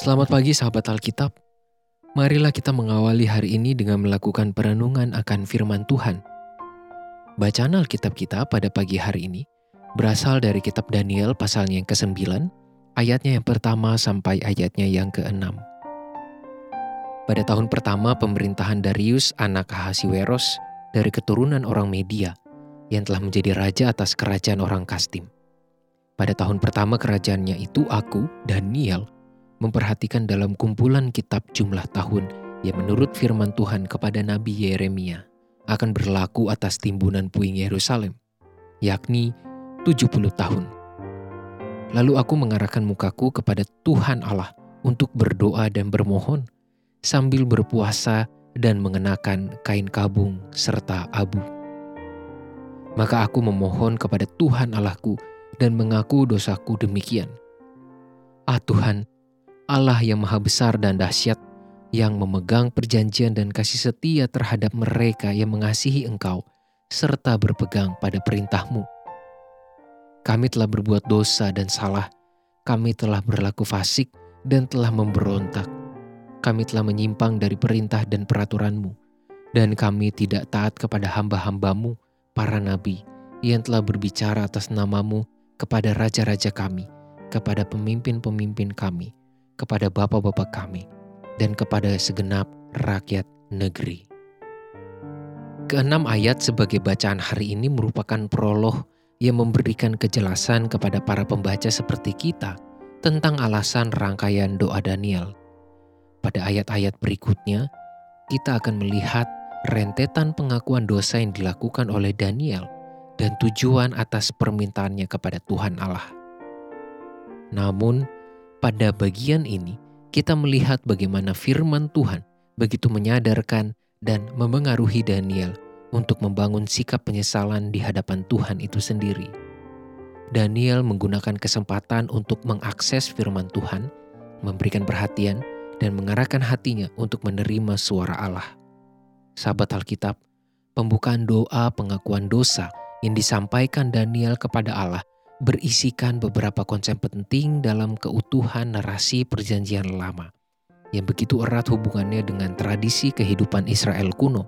Selamat pagi sahabat Alkitab. Marilah kita mengawali hari ini dengan melakukan perenungan akan firman Tuhan. Bacaan Alkitab kita pada pagi hari ini berasal dari kitab Daniel pasalnya yang ke-9, ayatnya yang pertama sampai ayatnya yang ke-6. Pada tahun pertama pemerintahan Darius anak Ahasiweros dari keturunan orang Media yang telah menjadi raja atas kerajaan orang Kastim. Pada tahun pertama kerajaannya itu aku, Daniel, memperhatikan dalam kumpulan kitab jumlah tahun yang menurut firman Tuhan kepada Nabi Yeremia akan berlaku atas timbunan puing Yerusalem, yakni 70 tahun. Lalu aku mengarahkan mukaku kepada Tuhan Allah untuk berdoa dan bermohon sambil berpuasa dan mengenakan kain kabung serta abu. Maka aku memohon kepada Tuhan Allahku dan mengaku dosaku demikian. Ah Tuhan, Allah yang maha besar dan dahsyat, yang memegang perjanjian dan kasih setia terhadap mereka yang mengasihi Engkau, serta berpegang pada perintahmu. Kami telah berbuat dosa dan salah, kami telah berlaku fasik dan telah memberontak. Kami telah menyimpang dari perintah dan peraturanmu, dan kami tidak taat kepada hamba-hambamu, para nabi, yang telah berbicara atas namamu kepada raja-raja kami, kepada pemimpin-pemimpin kami, kepada bapak-bapak kami, dan kepada segenap rakyat negeri. Keenam ayat sebagai bacaan hari ini merupakan prolog yang memberikan kejelasan kepada para pembaca seperti kita tentang alasan rangkaian doa Daniel. Pada ayat-ayat berikutnya, kita akan melihat rentetan pengakuan dosa yang dilakukan oleh Daniel dan tujuan atas permintaannya kepada Tuhan Allah. Namun, pada bagian ini, kita melihat bagaimana firman Tuhan begitu menyadarkan dan memengaruhi Daniel untuk membangun sikap penyesalan di hadapan Tuhan itu sendiri. Daniel menggunakan kesempatan untuk mengakses firman Tuhan, memberikan perhatian, dan mengarahkan hatinya untuk menerima suara Allah. Sahabat Alkitab, pembukaan doa pengakuan dosa yang disampaikan Daniel kepada Allah berisikan beberapa konsep penting dalam keutuhan narasi Perjanjian Lama yang begitu erat hubungannya dengan tradisi kehidupan Israel kuno.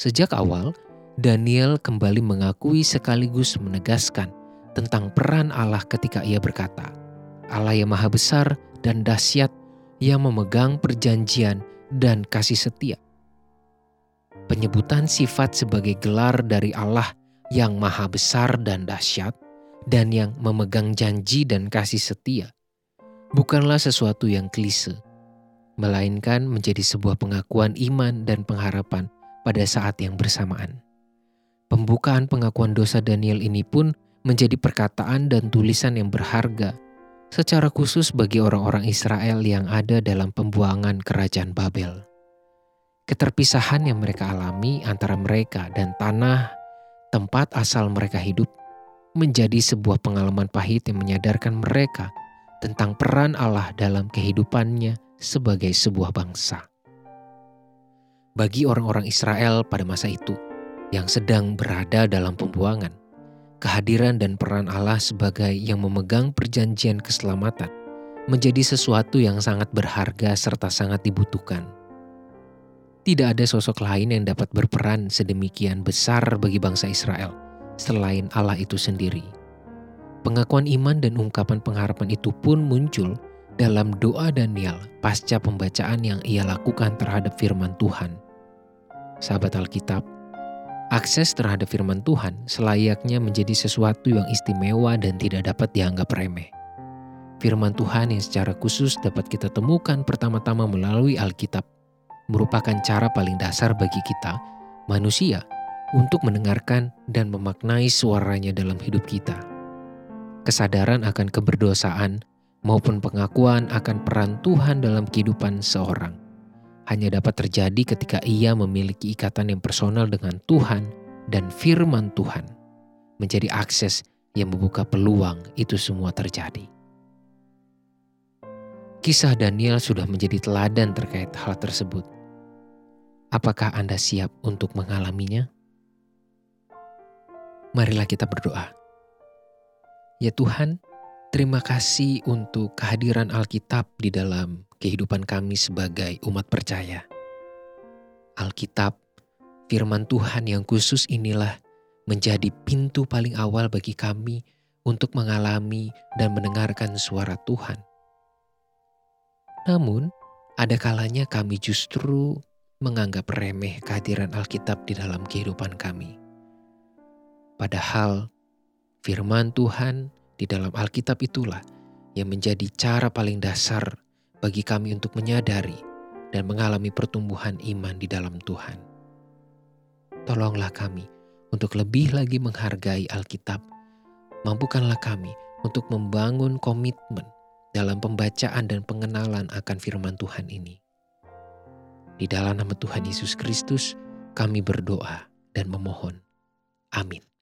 Sejak awal, Daniel kembali mengakui sekaligus menegaskan tentang peran Allah ketika ia berkata, Allah yang maha besar dan dahsyat yang memegang perjanjian dan kasih setia. Penyebutan sifat sebagai gelar dari Allah yang maha besar dan dahsyat dan yang memegang janji dan kasih setia bukanlah sesuatu yang klise, melainkan menjadi sebuah pengakuan iman dan pengharapan pada saat yang bersamaan. Pembukaan pengakuan dosa Daniel ini pun menjadi perkataan dan tulisan yang berharga secara khusus bagi orang-orang Israel yang ada dalam pembuangan kerajaan Babel. Keterpisahan yang mereka alami antara mereka dan tanah tempat asal mereka hidup menjadi sebuah pengalaman pahit yang menyadarkan mereka tentang peran Allah dalam kehidupannya sebagai sebuah bangsa. Bagi orang-orang Israel pada masa itu yang sedang berada dalam pembuangan, kehadiran dan peran Allah sebagai yang memegang perjanjian keselamatan menjadi sesuatu yang sangat berharga serta sangat dibutuhkan. Tidak ada sosok lain yang dapat berperan sedemikian besar bagi bangsa Israel – selain Allah itu sendiri. Pengakuan iman dan ungkapan pengharapan itu pun muncul dalam doa Daniel pasca pembacaan yang ia lakukan terhadap firman Tuhan. Sahabat Alkitab, akses terhadap firman Tuhan selayaknya menjadi sesuatu yang istimewa dan tidak dapat dianggap remeh. Firman Tuhan yang secara khusus dapat kita temukan pertama-tama melalui Alkitab merupakan cara paling dasar bagi kita, manusia, untuk mendengarkan dan memaknai suaranya dalam hidup kita. Kesadaran akan keberdosaan maupun pengakuan akan peran Tuhan dalam kehidupan seorang hanya dapat terjadi ketika ia memiliki ikatan yang personal dengan Tuhan dan firman Tuhan, menjadi akses yang membuka peluang itu semua terjadi. Kisah Daniel sudah menjadi teladan terkait hal tersebut. Apakah Anda siap untuk mengalaminya? Marilah kita berdoa. Ya Tuhan, Terima kasih untuk kehadiran Alkitab di dalam kehidupan kami sebagai umat percaya. Alkitab, firman Tuhan yang khusus inilah menjadi pintu paling awal bagi kami untuk mengalami dan mendengarkan suara Tuhan. Namun, ada kalanya kami justru menganggap remeh kehadiran Alkitab di dalam kehidupan kami. Padahal, firman Tuhan di dalam Alkitab itulah yang menjadi cara paling dasar bagi kami untuk menyadari dan mengalami pertumbuhan iman di dalam Tuhan. Tolonglah kami untuk lebih lagi menghargai Alkitab, mampukanlah kami untuk membangun komitmen dalam pembacaan dan pengenalan akan firman Tuhan ini. Di dalam nama Tuhan Yesus Kristus, kami berdoa dan memohon. Amin.